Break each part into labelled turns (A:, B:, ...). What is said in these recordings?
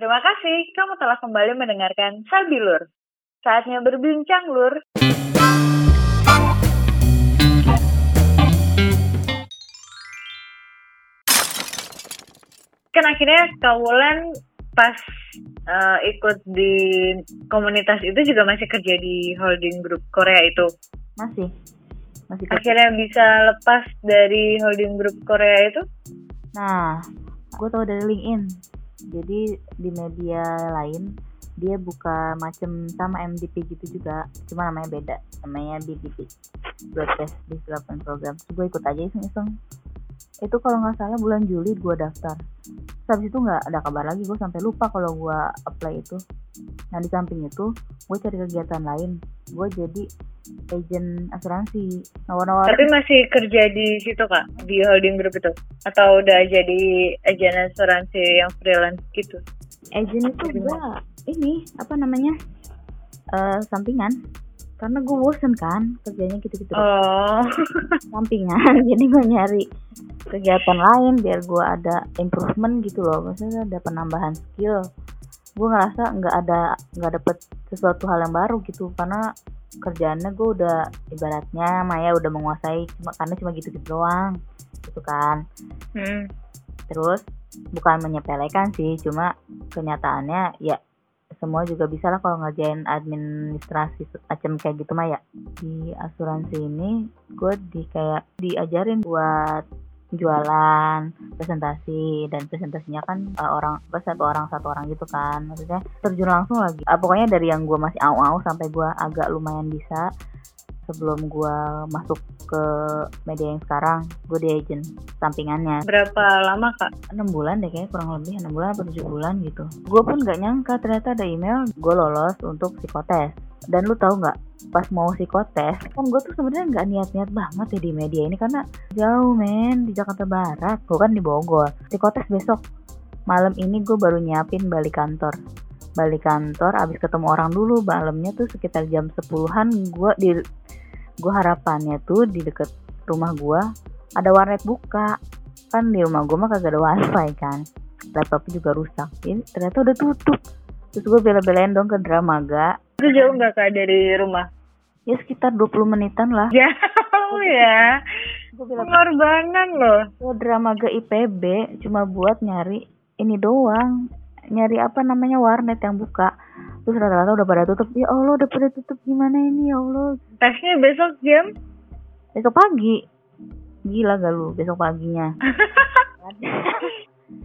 A: Terima kasih kamu telah kembali mendengarkan Sabilur. Saatnya berbincang, Lur. Kan akhirnya Kawulan pas uh, ikut di komunitas itu juga masih kerja di holding grup Korea itu.
B: Masih. Masih kerja.
A: Akhirnya bisa lepas dari holding grup Korea itu?
B: Nah, gue tau dari LinkedIn. Jadi di media lain dia buka macam sama MDP gitu juga, cuma namanya beda, namanya BDP, Broadcast Development Program. Terus gue ikut aja iseng-iseng. Itu kalau nggak salah bulan Juli gue daftar. Terus habis itu nggak ada kabar lagi, gue sampai lupa kalau gue apply itu. Nah di samping itu, gue cari kegiatan lain. Gue jadi agent asuransi. Nawar-nawar.
A: Tapi masih kerja di situ kak, di holding group itu? Atau udah jadi agen asuransi yang freelance gitu?
B: agent itu gue ini apa namanya eh sampingan karena gue bosen kan kerjanya gitu-gitu.
A: Oh,
B: sampingan jadi gue nyari kegiatan lain biar gue ada improvement gitu loh. Maksudnya ada penambahan skill. Gue ngerasa nggak ada nggak dapet sesuatu hal yang baru gitu. Karena kerjaannya gue udah ibaratnya Maya udah menguasai cuma karena cuma gitu-gitu doang gitu kan.
A: Hmm.
B: terus bukan menyepelekan sih cuma kenyataannya ya semua juga bisa lah kalau ngerjain administrasi macam kayak gitu mah ya di asuransi ini gue di kayak diajarin buat jualan presentasi dan presentasinya kan uh, orang satu orang satu orang gitu kan. Maksudnya terjun langsung lagi. Ah, pokoknya dari yang gue masih au-au sampai gue agak lumayan bisa sebelum gue masuk ke media yang sekarang gue di agent sampingannya.
A: Berapa lama kak?
B: enam bulan deh kayaknya kurang lebih. Enam bulan atau tujuh bulan gitu. Gue pun nggak nyangka ternyata ada email gue lolos untuk psikotes. Dan lu tahu nggak pas mau psikotes kan gue tuh sebenarnya nggak niat-niat banget ya di media ini karena jauh men di Jakarta Barat. Gue kan di Bogor. Psikotes besok. Malam ini gue baru nyiapin balik kantor. Balik kantor abis ketemu orang dulu malamnya tuh sekitar jam 10-an gue di gue harapannya tuh di deket rumah gue ada warnet buka. Kan di rumah gue mah kagak ada wifi kan. Laptopnya juga rusak. Ini ternyata udah tutup. Terus gue bela-belain dong ke Dramaga
A: Itu jauh nggak kak dari rumah?
B: ya sekitar 20 menitan lah.
A: Jauh ya.
B: gue
A: Pengorbanan loh.
B: ke Dramaga IPB cuma buat nyari ini doang. Nyari apa namanya warnet yang buka terus rata-rata udah pada tutup ya Allah udah pada tutup gimana ini ya Allah
A: Tesnya besok jam?
B: besok pagi gila gak lu besok paginya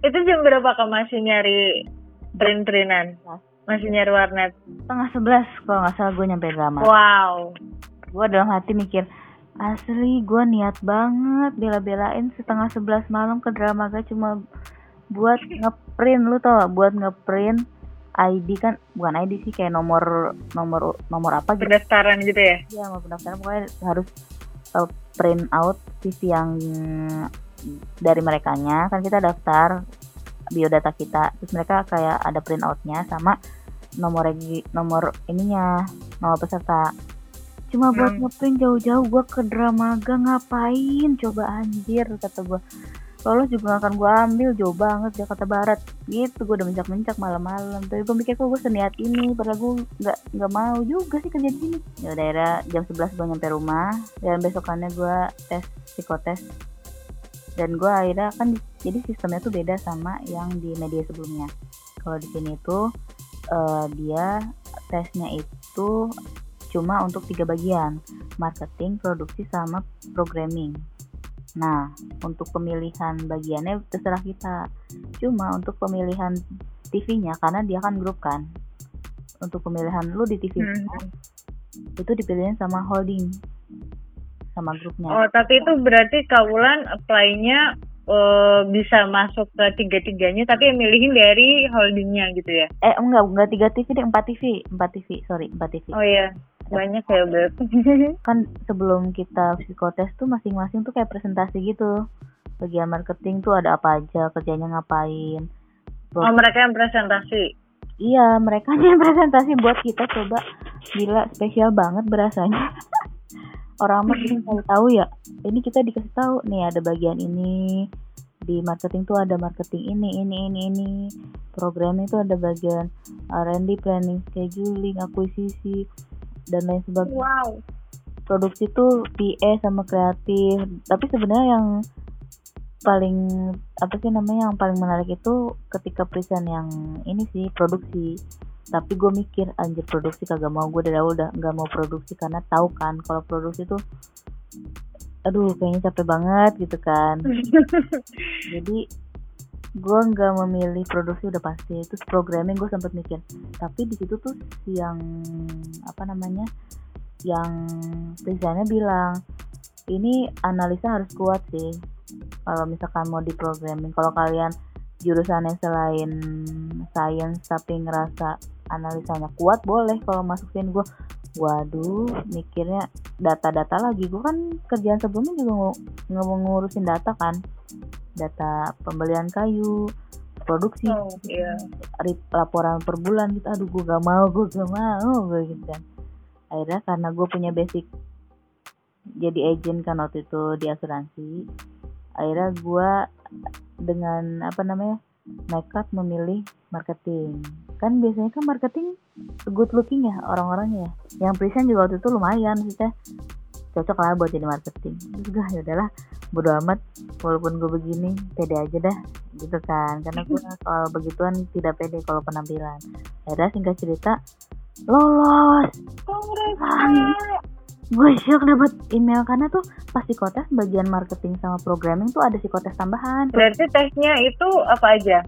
A: Itu jam berapa kak masih nyari print-printan? Masih nyari warnet?
B: setengah sebelas kalau nggak salah gue nyampe drama
A: Wow.
B: gue dalam hati mikir asli gue niat banget bela-belain setengah sebelas malam ke Dramaga cuma buat ngeprint lu tau gak? buat ngeprint ID kan bukan ID sih kayak nomor nomor nomor apa gitu.
A: Pendaftaran gitu ya?
B: ya mau pendaftaran. Pokoknya harus uh, print out CV yang dari mereka nya kan kita daftar biodata kita. Terus mereka kayak ada print outnya sama nomor regi nomor ininya nomor peserta. Cuma buat
A: Hmm.
B: ngeprint jauh-jauh gua ke Dramaga ngapain? Coba anjir kata gua lolos juga akan gua ambil jauh banget Jakarta Barat. Gitu gua udah mencak-mencak malam-malam. Tapi gua mikir kok gua seniat ini. Padahal gua nggak nggak mau juga sih kerja di sini. Ya daerah jam 11 gua nyampe rumah. Dan besokannya gua tes psikotes. Dan gua akhirnya kan jadi sistemnya tuh beda sama yang di media sebelumnya. Kalau di sini tuh eh, dia tesnya itu cuma untuk tiga bagian. Marketing produksi sama programming nah untuk pemilihan bagiannya terserah kita. Cuma untuk pemilihan TV-nya karena dia kan grup kan. Untuk pemilihan lu di TV
A: Hmm.
B: itu dipilihin sama holding sama grupnya.
A: Oh, tapi itu berarti Kawulan apply-nya eh, bisa masuk ke tiga-tiganya, tapi yang milihin dari holdingnya gitu ya?
B: eh enggak enggak tiga TV deh empat TV empat TV sorry empat TV
A: Oh iya, banyak ya berarti.
B: kan sebelum kita psikotes tuh masing-masing tuh kayak presentasi gitu. Bagian marketing tuh ada apa aja kerjanya ngapain.
A: Oh, mereka yang presentasi.
B: iya mereka yang presentasi buat kita coba. Gila spesial banget berasanya. Orang mah kita tahu tahu ya ini kita dikasih tahu nih ada bagian ini. Di marketing tuh ada marketing ini ini ini ini. Programming itu ada bagian R&D planning scheduling akuisisi dan lain sebagainya.
A: Wow.
B: produksi itu PA sama kreatif. Tapi sebenarnya yang paling apa sih namanya yang paling menarik itu ketika present yang ini sih produksi. Tapi gue mikir anjir produksi kagak mau. Gue dari awal udah nggak mau produksi karena tahu kan kalau produksi tuh aduh kayaknya capek banget gitu kan. Jadi gue nggak memilih produksi udah pasti. Terus programming gue sempat mikir. Tapi di situ tuh yang apa namanya yang presentnya bilang ini analisa harus kuat sih kalau misalkan mau di programming kalau kalian jurusannya selain science tapi ngerasa analisanya kuat boleh kalau masukin gue waduh mikirnya data-data lagi. Gue kan kerjaan sebelumnya juga nge- ngurusin data kan. Data pembelian kayu produksi
A: Oh, iya.
B: laporan per bulan gitu. Aduh gue gak mau gue gak mau gue gitu kan. Akhirnya karena gue punya basic jadi agent kan waktu itu di asuransi akhirnya gue dengan apa namanya nekat memilih marketing kan biasanya kan marketing good looking ya orang-orangnya ya. Yang present juga waktu itu lumayan maksudnya cocok lah buat jadi marketing. Terus gue ya udahlah bodo amat. Walaupun gue begini pede aja dah gitu kan. Karena gue soal begituan tidak pede kalau penampilan. Akhirnya singkat cerita lolos. Gue shock dapat email karena tuh pas psikotes bagian marketing sama programming tuh ada psikotes tambahan.
A: Berarti tesnya itu apa aja?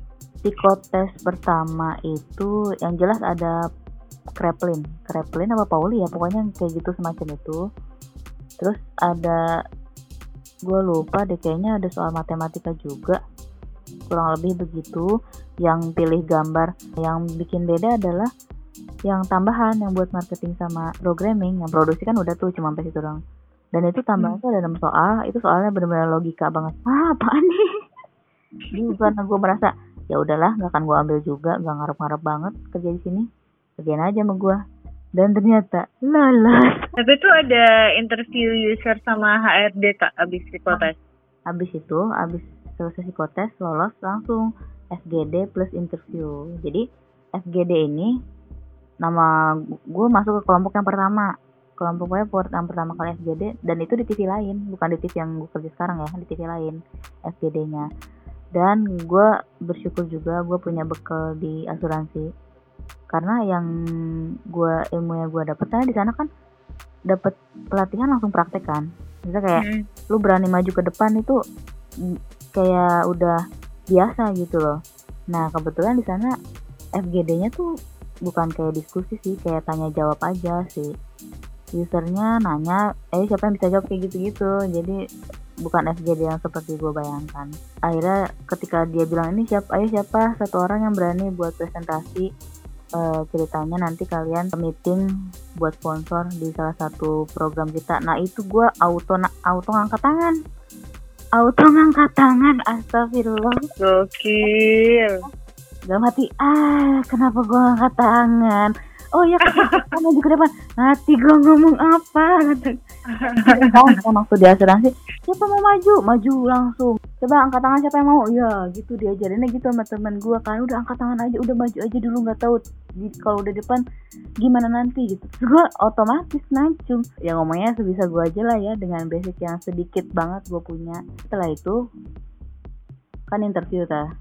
B: Psikotes pertama itu yang jelas ada Kreplin. Kreplin apa Pauli ya? Pokoknya kayak gitu semacam itu. Terus ada gue lupa deh kayaknya ada soal matematika juga. Kurang lebih begitu. Yang pilih gambar. Yang bikin beda adalah yang tambahan yang buat marketing sama programming. Yang produksi kan udah tuh cuma sampai situ doang. Dan itu tambahan tuh ada 6 soal itu soalnya benar-benar logika banget. Ah apaan nih? Karena gue merasa ya udahlah nggak akan gue ambil juga nggak ngarep-ngarep banget kerja di sini. Kerjain aja sama gue dan ternyata lolos
A: Tapi itu ada interview user sama HRD kak abis psikotes.
B: habis itu habis selesai psikotes lolos langsung FGD plus interview. Jadi FGD ini nama gue masuk ke kelompok yang pertama. Kelompok gue buat yang pertama kali FGD dan itu di TV lain. Bukan di TV yang gue kerja sekarang ya di TV lain FGD nya dan gue bersyukur juga gue punya bekal di asuransi karena yang gue ilmu yang gue dapet karena di sana kan dapet pelatihan langsung praktek kan misalnya kayak
A: Mm.
B: lu berani maju ke depan itu kayak udah biasa gitu loh. Nah kebetulan di sana FGD-nya tuh bukan kayak diskusi sih, kayak tanya jawab aja sih. Usernya nanya, eh siapa yang bisa jawab kayak gitu-gitu. Jadi bukan FGD yang seperti gue bayangkan. Akhirnya ketika dia bilang ini siapa, ayo siapa satu orang yang berani buat presentasi eh, ceritanya nanti kalian meeting buat sponsor di salah satu program kita. Nah itu gue auto auto ngangkat tangan, auto ngangkat tangan. Astagfirullah.
A: Gokil.
B: Dalam hati, ah kenapa gue ngangkat tangan? Oh ya, kan maju ke depan. Hati gue ngomong apa? Kata- Kan waktu di asuransi, siapa mau maju? Maju langsung. Coba angkat tangan siapa yang mau? Ya gitu diajarinnya gitu sama teman gue kan. Udah angkat tangan aja, udah maju aja dulu nggak tahu kalau udah depan gimana nanti gitu. Terus gue otomatis nancung. Ya ngomongnya sebisa gue aja lah ya dengan basic yang sedikit banget gue punya. Setelah itu kan interview ta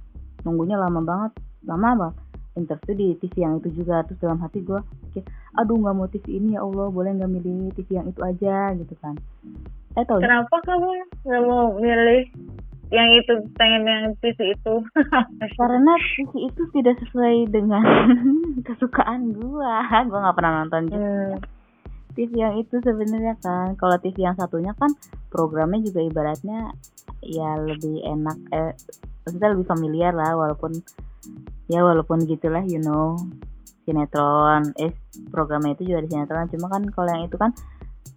B: nunggunya lama banget lama banget interview di TV yang itu juga. Terus dalam hati gue pikir aduh nggak mau TV ini ya Allah boleh nggak milih TV yang itu aja gitu kan. Eh tau
A: Kenapa kamu nggak mau milih yang itu pengen yang TV itu?
B: karena TV itu tidak sesuai dengan kesukaan gue gue nggak pernah nonton juga.
A: Hmm.
B: TV yang itu sebenarnya kan kalau TV yang satunya kan programnya juga ibaratnya ya lebih enak eh maksudnya lebih familiar lah walaupun ya walaupun gitulah you know sinetron eh programnya itu juga di sinetron. Cuma kan kalau yang itu kan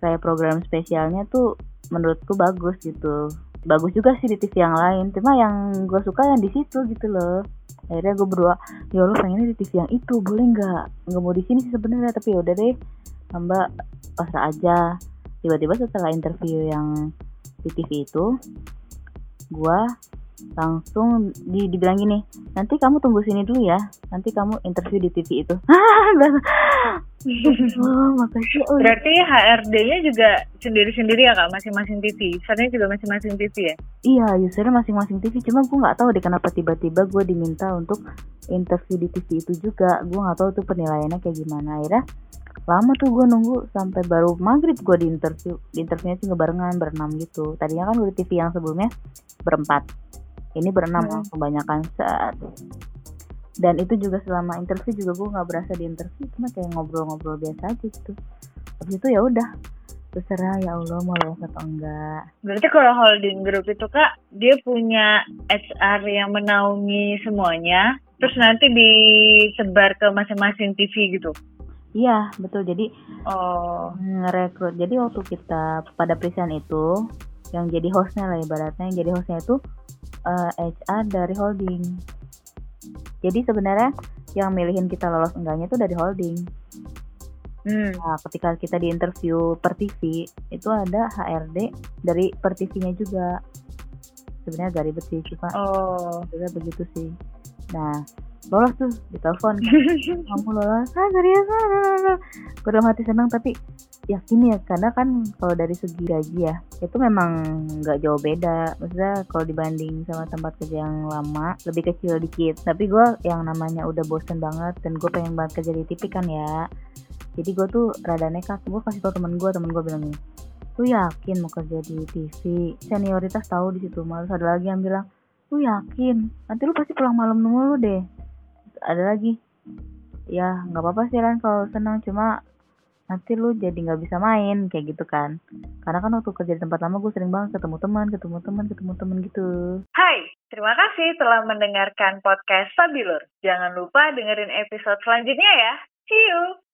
B: kayak program spesialnya tuh menurutku bagus gitu. Bagus juga sih di TV yang lain. Cuma yang gue suka yang di situ gitu loh. Akhirnya gue berdua ya Allah pengennya di TV yang itu boleh nggak? Nggak mau di sini sih sebenarnya. Tapi ya udah deh hamba pasrah aja. Tiba-tiba setelah interview yang di TV itu gua langsung di dibilang gini nanti kamu tunggu sini dulu ya. Nanti kamu interview di TV itu. Oh makasih oh.
A: Berarti HRD-nya juga sendiri-sendiri ya kak, masing-masing TV. Usernya juga masing-masing TV ya?
B: iya usernya masing-masing TV cuma gue nggak tahu deh kenapa tiba-tiba gue diminta untuk interview di TV itu juga. Gue nggak tahu tuh penilaiannya kayak gimana. Akhirnya lama tuh gue nunggu sampai baru maghrib gue di interview. Di interviewnya sih nggak barengan berenam gitu. Tadinya kan gue di TV yang sebelumnya berempat ini berenam
A: Hmm.
B: kebanyakan saat. Dan itu juga selama interview juga gue nggak berasa di interview cuma kayak ngobrol-ngobrol biasa aja gitu. Habis itu ya udah terserah ya Allah mau lolos atau enggak.
A: Berarti kalau holding group itu kak, dia punya HR yang menaungi semuanya, terus nanti disebar ke masing-masing TV gitu.
B: iya betul. Jadi
A: Oh,
B: ngerekrut. Jadi waktu kita pada present itu yang jadi hostnya lah ibaratnya yang jadi hostnya itu eh, HR dari holding. Jadi sebenarnya yang milihin kita lolos enggaknya itu dari holding.
A: Hmm.
B: nah ketika kita di interview per TV itu ada HRD dari per TV-nya juga. Sebenarnya agak ribet sih cuma
A: oh.
B: sebenarnya begitu sih. Nah lolos tuh ditelepon kan. Kamu lolos. Ah serius? Ah, dalam hati senang tapi yakin ya karena kan kalau dari segi gaji ya itu memang nggak jauh beda. Maksudnya kalau dibanding sama tempat kerja yang lama lebih kecil dikit. Tapi gue yang namanya udah bosen banget dan gue pengen banget kerja di TV kan ya. Jadi gue tuh rada nekat. Gue kasih tau temen gue temen gue bilang gini lu yakin mau kerja di TV senioritas tahu di situ malah ada lagi yang bilang lu yakin? Nanti lu pasti pulang malam mulu deh. Ada lagi ya nggak apa-apa sih Ran kalau senang. Cuma nanti lu jadi nggak bisa main kayak gitu kan karena kan waktu kerja di tempat lama gue sering banget ketemu teman ketemu teman ketemu teman gitu
A: Hai, terima kasih telah mendengarkan podcast Sabilur. Jangan lupa dengerin episode selanjutnya ya. See you!